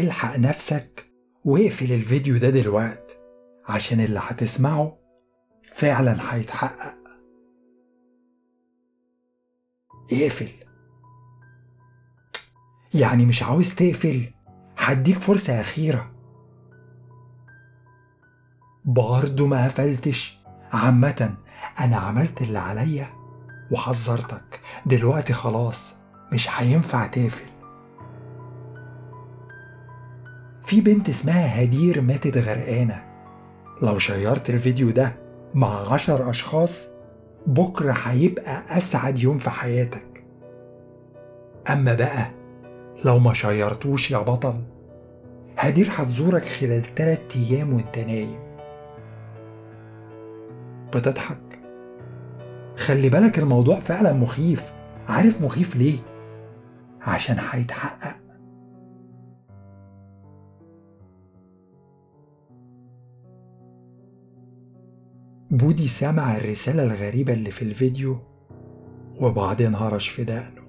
الحق نفسك واقفل الفيديو ده دلوقت عشان اللي هتسمعه فعلا هيتحقق. اقفل. يعني مش عاوز تقفل هديك فرصة أخيرة. برضه ما قفلتش. عامة أنا عملت اللي عليا وحذرتك. دلوقتي خلاص مش هينفع تقفل. في بنت اسمها هدير ماتت غرقانة. لو شيرت الفيديو ده مع عشر أشخاص بكرة هيبقى أسعد يوم في حياتك. أما بقى لو ما شيرتوش يا بطل هدير هتزورك خلال تلات أيام وأنت نايم. بتضحك؟ خلي بالك الموضوع فعلا مخيف. عارف مخيف ليه؟ عشان هيتحقق بودي سمع الرسالة الغريبة اللي في الفيديو وبعدين هرش في دقنه.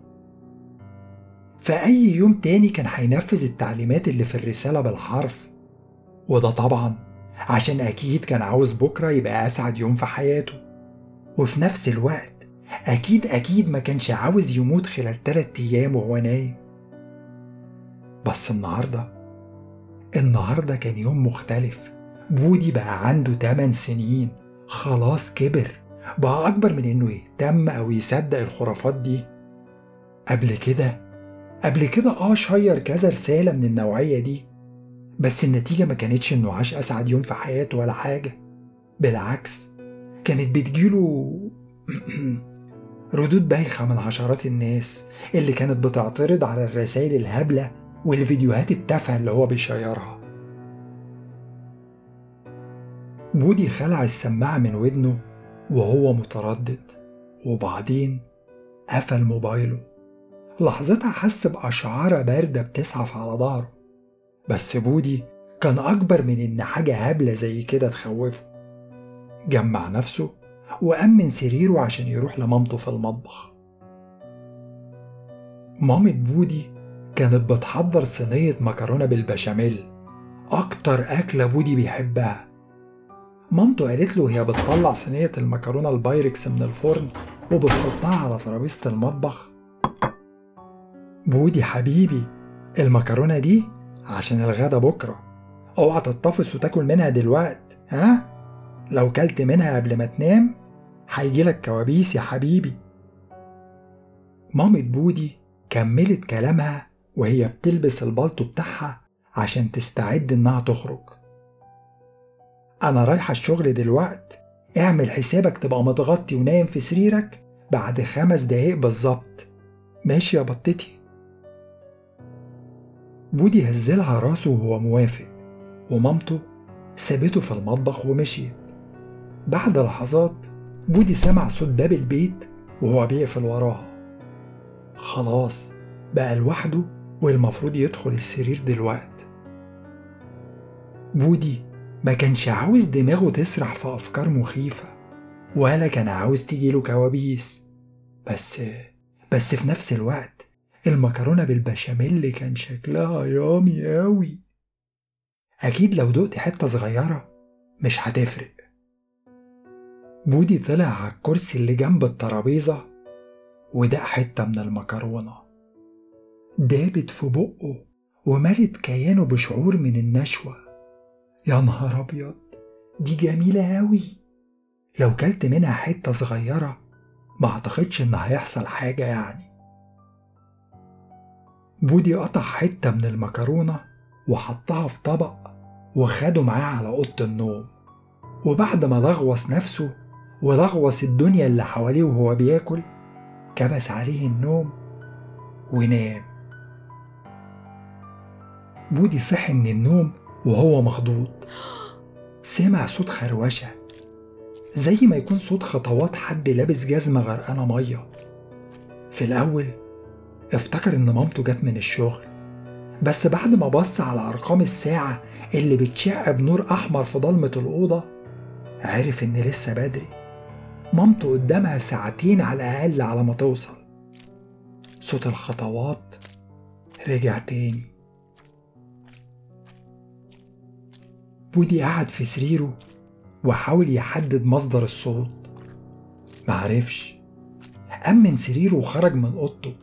في أي يوم تاني كان هينفذ التعليمات اللي في الرسالة بالحرف. وده طبعا عشان أكيد كان عاوز بكرة يبقى أسعد يوم في حياته. وفي نفس الوقت أكيد أكيد ما كانش عاوز يموت خلال تلات أيام وهو نايم. بس النهاردة النهاردة كان يوم مختلف. بودي بقى عنده 8 سنين. خلاص كبر. بقى أكبر من إنه يهتم أو يصدق الخرافات دي. قبل كده قبل كده آه شير كذا رسالة من النوعية دي بس النتيجة ما كانتش إنه عاش أسعد يوم في حياته ولا حاجة. بالعكس كانت بتجيله ردود بايخة من عشرات الناس اللي كانت بتعترض على الرسائل الهبلة والفيديوهات التافهة اللي هو بيشيرها. بودي خلع السماعة من ودنه وهو متردد. وبعدين قفل موبايله. لحظتها حس بقشعريرة باردة بتزحف على ظهره. بس بودي كان أكبر من إن حاجة هبلة زي كده تخوفه. جمع نفسه وقام من سريره عشان يروح لمامته في المطبخ. مامة بودي كانت بتحضر صينية مكرونة بالبشاميل. أكتر أكلة بودي بيحبها. مامته قالت له هي بتطلع صينية المكرونة البايركس من الفرن وبتحطها على ترابيزة المطبخ. بودي حبيبي المكرونة دي عشان الغدا بكرة. اوعى تتطفس وتاكل منها دلوقت ها؟ لو كلت منها قبل ما تنام هيجيلك كوابيس يا حبيبي. مامة بودي كملت كلامها وهي بتلبس البلطو بتاعها عشان تستعد إنها تخرج. أنا رايحة الشغل دلوقت. اعمل حسابك تبقى متغطي ونايم في سريرك بعد خمس دقايق بالظبط. ماشي يا بطتي. بودي هزلها راسه وهو موافق ومامته سابته في المطبخ ومشيت. بعد لحظات بودي سمع صوت باب البيت وهو بيقفل وراها. خلاص بقى لوحده والمفروض يدخل السرير دلوقت. بودي ما كانش عاوز دماغه تسرح في أفكار مخيفة ولا كان عاوز تجيله كوابيس. بس بس في نفس الوقت المكرونة بالبشاميل كان شكلها yummy أوي. أكيد لو دقت حتة صغيرة مش هتفرق. بودي طلع على الكرسي اللي جنب الترابيزة ودق حتة من المكرونة. دابت في بقه وملت كيانه بشعور من النشوة. يا نهار أبيض دي جميلة أوي. لو كلت منها حتة صغيرة ما أعتقدش إن هيحصل حاجة يعني. بودي قطع حتة من المكرونة وحطها في طبق وخده معاه على أوضة النوم. وبعد ما لغوص نفسه ولغوص الدنيا اللي حواليه وهو بياكل كبس عليه النوم ونام. بودي صحي من النوم وهو مخضوض. سمع صوت خروشة. زي ما يكون صوت خطوات حد لابس جزمة غرقانة مية. في الأول افتكر إن مامته جت من الشغل. بس بعد ما بص على أرقام الساعة اللي بتشع بنور أحمر في ضلمة الأوضة عرف إن لسه بدري. مامته قدامها ساعتين على الأقل على ما توصل. صوت الخطوات رجع تاني. بودي قعد في سريره وحاول يحدد مصدر الصوت. معرفش قام من سريره وخرج من أوضته.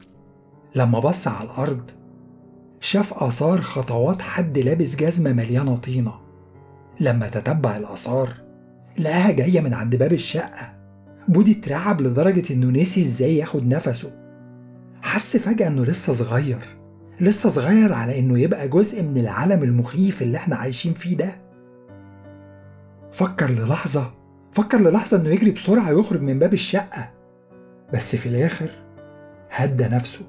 لما بص على الأرض شاف آثار خطوات حد لابس جزمة مليانة طينة. لما تتبع الآثار لقاها جاية من عند باب الشقة. بودي اترعب لدرجة إنه نسي إزاي ياخد نفسه. حس فجأة إنه لسه صغير. لسه صغير على إنه يبقى جزء من العالم المخيف اللي إحنا عايشين فيه ده. فكر للحظة فكر للحظة إنه يجري بسرعة يخرج من باب الشقة. بس في الآخر هدى نفسه.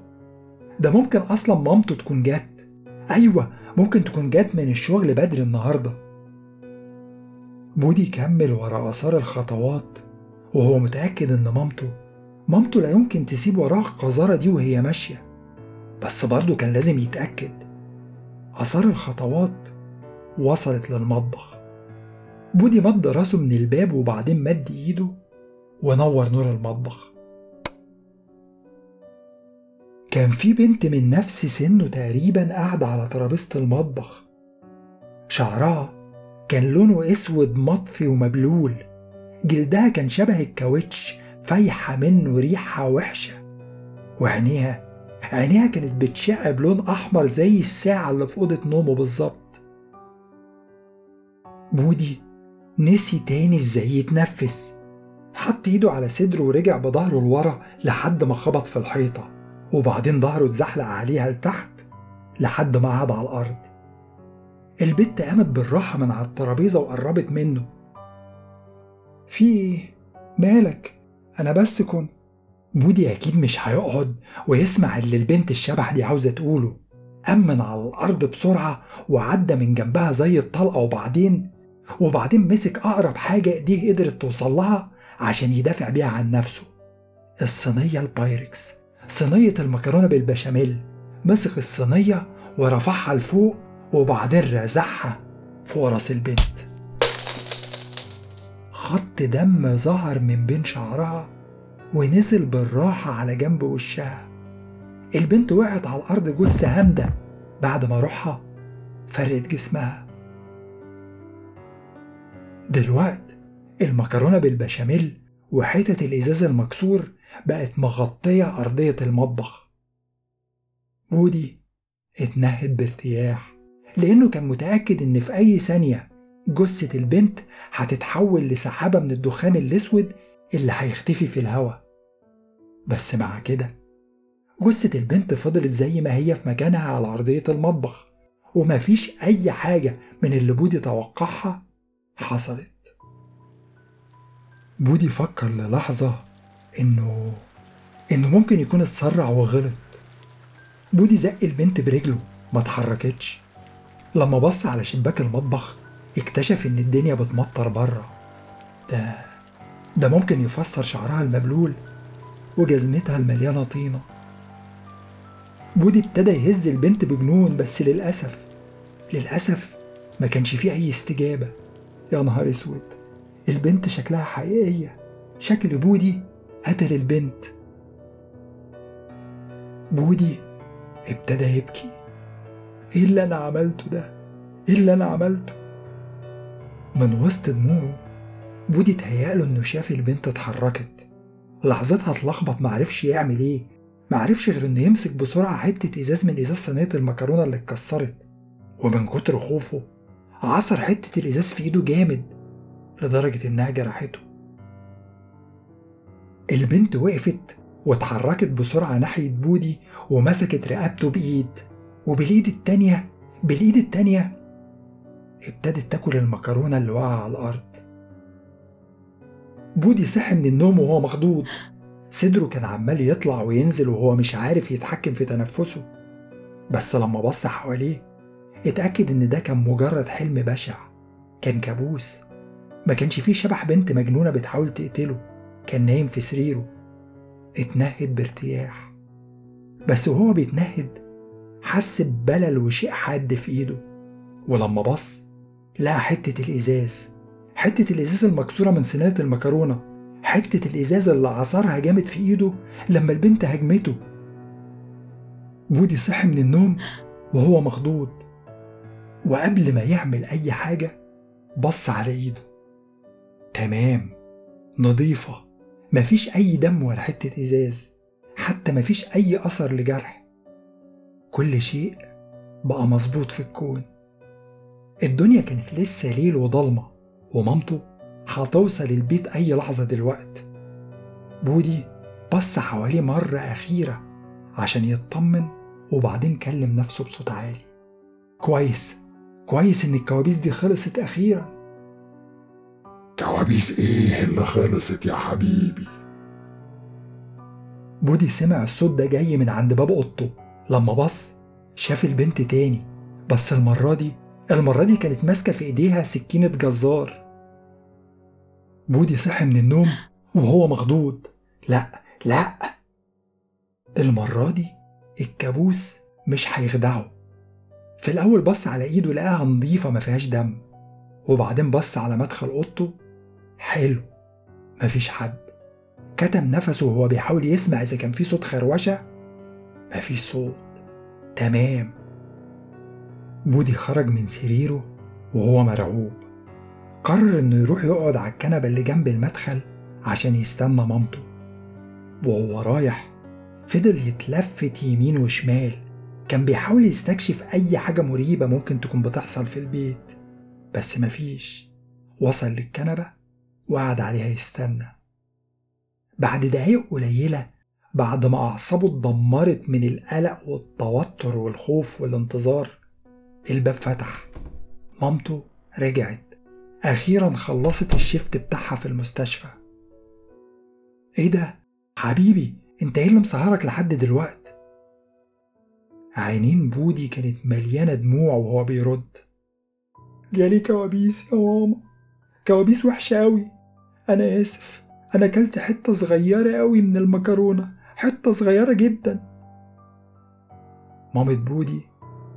ده ممكن أصلا مامته تكون جت. أيوة ممكن تكون جت من الشغل بدري النهاردة. بودي كمل ورا آثار الخطوات وهو متأكد إن مامته مامته لا يمكن تسيب وراها القذارة دي وهي ماشية. بس برضه كان لازم يتأكد. آثار الخطوات وصلت للمطبخ. بودي مد راسه من الباب وبعدين مد ايده ونور نور المطبخ. كان في بنت من نفس سنه تقريبا قاعدة على ترابيزة المطبخ. شعرها كان لونه أسود مطفي ومبلول. جلدها كان شبه الكاوتش فايحة منه ريحة وحشة. وعينيها عينيها كانت بتشع بلون أحمر زي الساعة اللي في أوضة نومه بالظبط. بودي نسي تاني إزاي يتنفس حط إيده على صدره ورجع بظهره لورا لحد ما خبط في الحيطة وبعدين ظهره اتزحلق عليها لتحت لحد ما قعد على الأرض البت قامت بالراحة من على الترابيزة وقربت منه في إيه؟ مالك؟ أنا بس كنت بودي أكيد مش هيقعد ويسمع اللي البنت الشبح دي عاوزة تقوله قام من على الأرض بسرعة وعدى من جنبها زي الطلقة وبعدين وبعدين مسك أقرب حاجة إيديه قدرت توصل لها عشان يدافع بيها عن نفسه. الصينية البايركس. صينية المكرونة بالبشاميل. مسك الصينية ورفعها لفوق وبعدين رزعها فوق راس البنت. خط دم ظهر من بين شعرها ونزل بالراحة على جنب وشها. البنت وقعت على الأرض جثة هامدة. بعد ما روحها فرقت جسمها. دلوقت المكرونة بالبشاميل وحتة الإزاز المكسور بقت مغطية أرضية المطبخ. بودي اتنهد بارتياح لأنه كان متأكد إن في أي ثانية جثة البنت هتتحول لسحابة من الدخان الأسود اللي هيختفي في الهواء بس مع كده جثة البنت فضلت زي ما هي في مكانها على أرضية المطبخ ومفيش أي حاجة من اللي بودي توقعها حصلت. بودي فكر للحظة إنه إنه ممكن يكون اتسرع وغلط. بودي زق البنت برجله ما اتحركتش. لما بص على شباك المطبخ اكتشف إن الدنيا بتمطر بره. ده ده ممكن يفسر شعرها المبلول وجزمتها المليانة طينة. بودي ابتدى يهز البنت بجنون بس للأسف للأسف ما كانش فيه أي استجابة. يا نهار أسود. البنت شكلها حقيقية. شكل بودي قتل البنت. بودي ابتدى يبكي. إيه اللي أنا عملته ده؟ إيه اللي أنا عملته؟ من وسط دموعه بودي تهيأله إنه شاف البنت اتحركت. لحظتها اتلخبط معرفش يعمل إيه. معرفش غير إنه يمسك بسرعة حتة إزاز من إزاز صينية المكرونة اللي اتكسرت. ومن كتر خوفه عصر حتة الإزاز في إيده جامد لدرجة إنها جرحته. البنت وقفت واتحركت بسرعة ناحية بودي ومسكت رقبته بإيد وبالإيد التانية بالإيد التانية ابتدت تاكل المكرونة اللي واقعة على الأرض. بودي صحي من النوم وهو مخضوض. صدره كان عمال يطلع وينزل وهو مش عارف يتحكم في تنفسه. بس لما بص حواليه اتأكد إن ده كان مجرد حلم بشع. كان كابوس. ما كانش فيه شبح بنت مجنونة بتحاول تقتله. كان نايم في سريره. اتنهد بارتياح. بس وهو بيتنهد حس ببلل وشيء حاد في إيده. ولما بص لقى حتة الإزاز. حتة الإزاز المكسورة من صينية المكرونة. حتة الإزاز اللي عصرها جامد في إيده لما البنت هجمته. بودي صحي من النوم وهو مخضوض. وقبل ما يعمل أي حاجة بص على إيده. تمام نظيفة مفيش أي دم ولا حتة إزاز حتى مفيش أي أثر لجرح. كل شيء بقى مظبوط في الكون. الدنيا كانت لسه ليل وضلمة ومامته هتوصل البيت أي لحظة دلوقت. بودي بص حواليه مرة أخيرة عشان يطمن وبعدين كلم نفسه بصوت عالي. كويس. كويس إن الكوابيس دي خلصت أخيرا. كوابيس إيه اللي خلصت يا حبيبي؟ بودي سمع الصوت ده جاي من عند باب أوضته. لما بص شاف البنت تاني. بس المرة دي المرة دي كانت ماسكة في إيديها سكينة جزار. بودي صحي من النوم وهو مخضوض. لا لا. المرة دي الكابوس مش هيخدعه. في الأول بص على إيده لقاها نظيفة ما فيهاش دم وبعدين بص على مدخل أوضته حلو مفيش حد. كتم نفسه وهو بيحاول يسمع إذا كان في صوت خروشة مفيش صوت. تمام. بودي خرج من سريره وهو مرعوب. قرر إنه يروح يقعد على الكنبة اللي جنب المدخل عشان يستنى مامته. وهو رايح فضل يتلفت يمين وشمال. كان بيحاول يستكشف أي حاجة مريبة ممكن تكون بتحصل في البيت بس مفيش. وصل للكنبة وقعد عليها يستنى. بعد دقايق قليلة بعد ما أعصابه اتدمرت من القلق والتوتر والخوف والانتظار الباب فتح. مامته رجعت. أخيرا خلصت ال shift بتاعها في المستشفى. إيه ده؟ حبيبي أنت إيه اللي مسهرك لحد دلوقت؟ عينين بودي كانت مليانة دموع وهو بيرد. جالي كوابيس يا ماما. كوابيس وحشة أوي. أنا آسف. أنا أكلت حتة صغيرة أوي من المكرونة. حتة صغيرة جدا. مامة بودي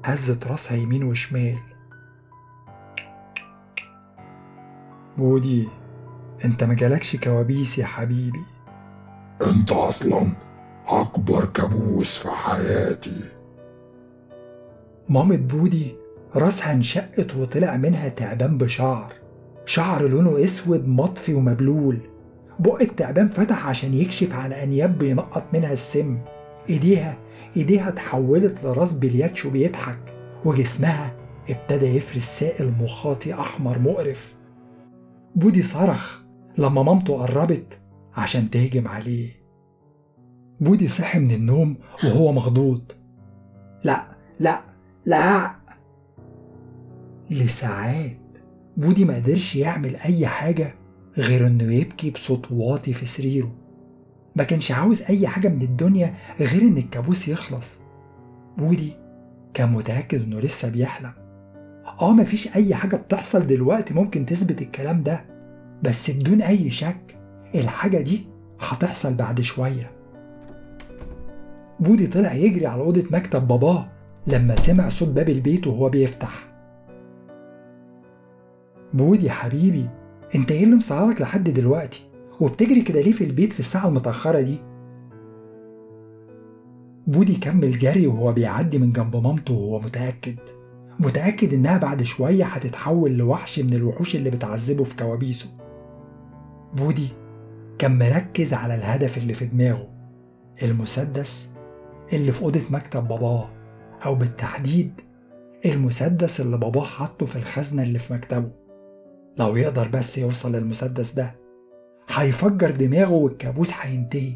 هزت راسها يمين وشمال. بودي أنت مجالكش كوابيس يا حبيبي. أنت أصلا أكبر كابوس في حياتي. مامة بودي راسها انشقت وطلع منها تعبان بشعر. شعر لونه أسود مطفي ومبلول. بق التعبان فتح عشان يكشف على أنياب بينقط منها السم. إيديها إيديها اتحولت لراس بلياتشو بيضحك وجسمها ابتدى يفرز سائل مخاطي أحمر مقرف. بودي صرخ لما مامته قربت عشان تهجم عليه. بودي صحي من النوم وهو مخضوض. لا لا لا. لساعات. بودي ما قدرش يعمل أي حاجة غير إنه يبكي بصوت واطي في سريره. ما كانش عاوز أي حاجة من الدنيا غير إن الكابوس يخلص. بودي كان متأكد إنه لسه بيحلم. آه مفيش أي حاجة بتحصل دلوقتي ممكن تثبت الكلام ده. بس بدون أي شك الحاجة دي هتحصل بعد شوية. بودي طلع يجري على أوضة مكتب باباه. لما سمع صوت باب البيت وهو بيفتح. بودي حبيبي أنت إيه اللي مسهرك لحد دلوقتي؟ وبتجري كده ليه في البيت في الساعة المتأخرة دي؟ بودي كمل جري وهو بيعدي من جنب مامته وهو متأكد. متأكد إنها بعد شوية هتتحول لوحش من الوحوش اللي بتعذبه في كوابيسه. بودي كان مركز على الهدف اللي في دماغه المسدس اللي في أوضة مكتب باباه. أو بالتحديد المسدس اللي باباه حطه في الخزنة اللي في مكتبه. لو يقدر بس يوصل للمسدس ده هيفجر دماغه والكابوس هينتهي.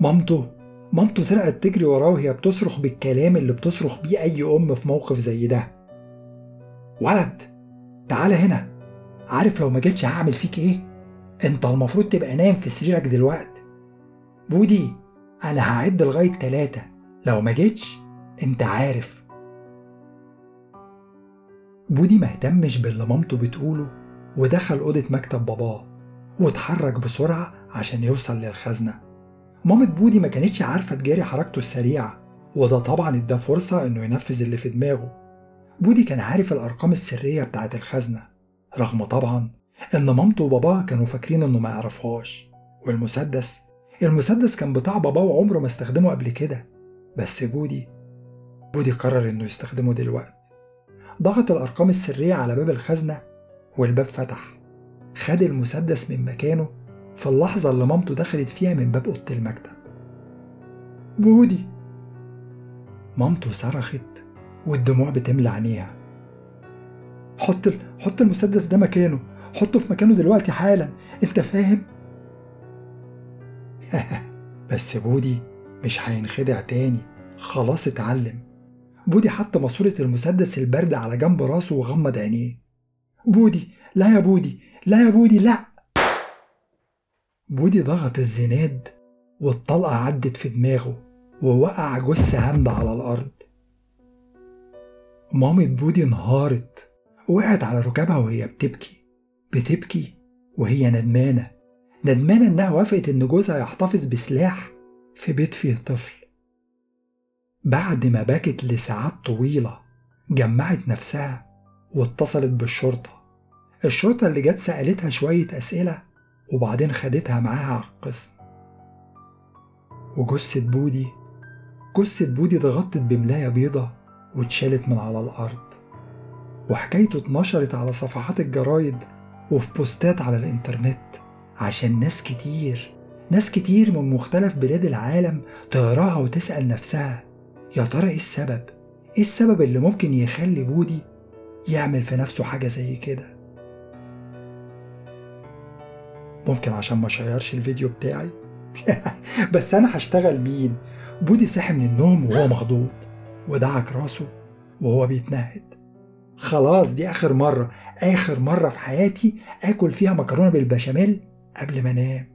مامته مامته طلعت تجري وراه وهي بتصرخ بالكلام اللي بتصرخ بيه أي أم في موقف زي ده. ولد تعالى هنا. عارف لو ما جيتش هعمل فيك إيه؟ أنت المفروض تبقى نايم في سريرك دلوقتي بودي أنا هعد لغاية تلاتة. لو ما جيتش انت عارف. بودي مهتمش باللي مامته بتقوله ودخل أوضة مكتب باباه واتحرك بسرعة عشان يوصل للخزنة. مامة بودي ما كانتش عارفة تجاري حركته السريعة وده طبعا اداه فرصة إنه ينفذ اللي في دماغه. بودي كان عارف الأرقام السرية بتاعة الخزنة رغم طبعا إن مامته وباباه كانوا فاكرين إنه ما يعرفهاش. والمسدس المسدس كان بتاع باباه وعمره ما استخدمه قبل كده. بس بودي بودي قرر إنه يستخدمه دلوقتي. ضغط الأرقام السرية على باب الخزنة والباب فتح. خد المسدس من مكانه في اللحظة اللي مامته دخلت فيها من باب أوضة المكتب. بودي! مامته صرخت والدموع بتملى عينيها. حط ال... حط المسدس ده مكانه. حطه في مكانه دلوقتي حالا. أنت فاهم؟ بس بودي مش هينخدع تاني. خلاص اتعلم. بودي حط ماسورة المسدس البارد على جنب راسه وغمض عينيه. بودي لا يا بودي لا يا بودي لا! بودي ضغط الزناد والطلقة عدت في دماغه ووقع جثة هامدة على الأرض. مامة بودي انهارت. وقعت على ركابها وهي بتبكي. بتبكي وهي ندمانة. ندمانة إنها وافقت إن جوزها يحتفظ بسلاح. في بيت فيه طفل. بعد ما بكت لساعات طويلة جمعت نفسها واتصلت بالشرطة. الشرطة اللي جت سألتها شوية أسئلة وبعدين خدتها معاها على القسم. وجثة بودي جثة بودي اتغطت بملاية بيضة واتشالت من على الأرض. وحكايته اتنشرت على صفحات الجرايد وفي بوستات على الإنترنت عشان ناس كتير ناس كتير من مختلف بلاد العالم تقراها وتسأل نفسها يا ترى إيه السبب؟ إيه السبب اللي ممكن يخلي بودي يعمل في نفسه حاجة زي كده؟ ممكن عشان ما شيرش الفيديو بتاعي بس أنا هشتغل مين؟ بودي صحي من النوم وهو مخضوض ودعك راسه وهو بيتنهد خلاص دي آخر مرة آخر مرة في حياتي آكل فيها مكرونة بالبشاميل قبل ما أنام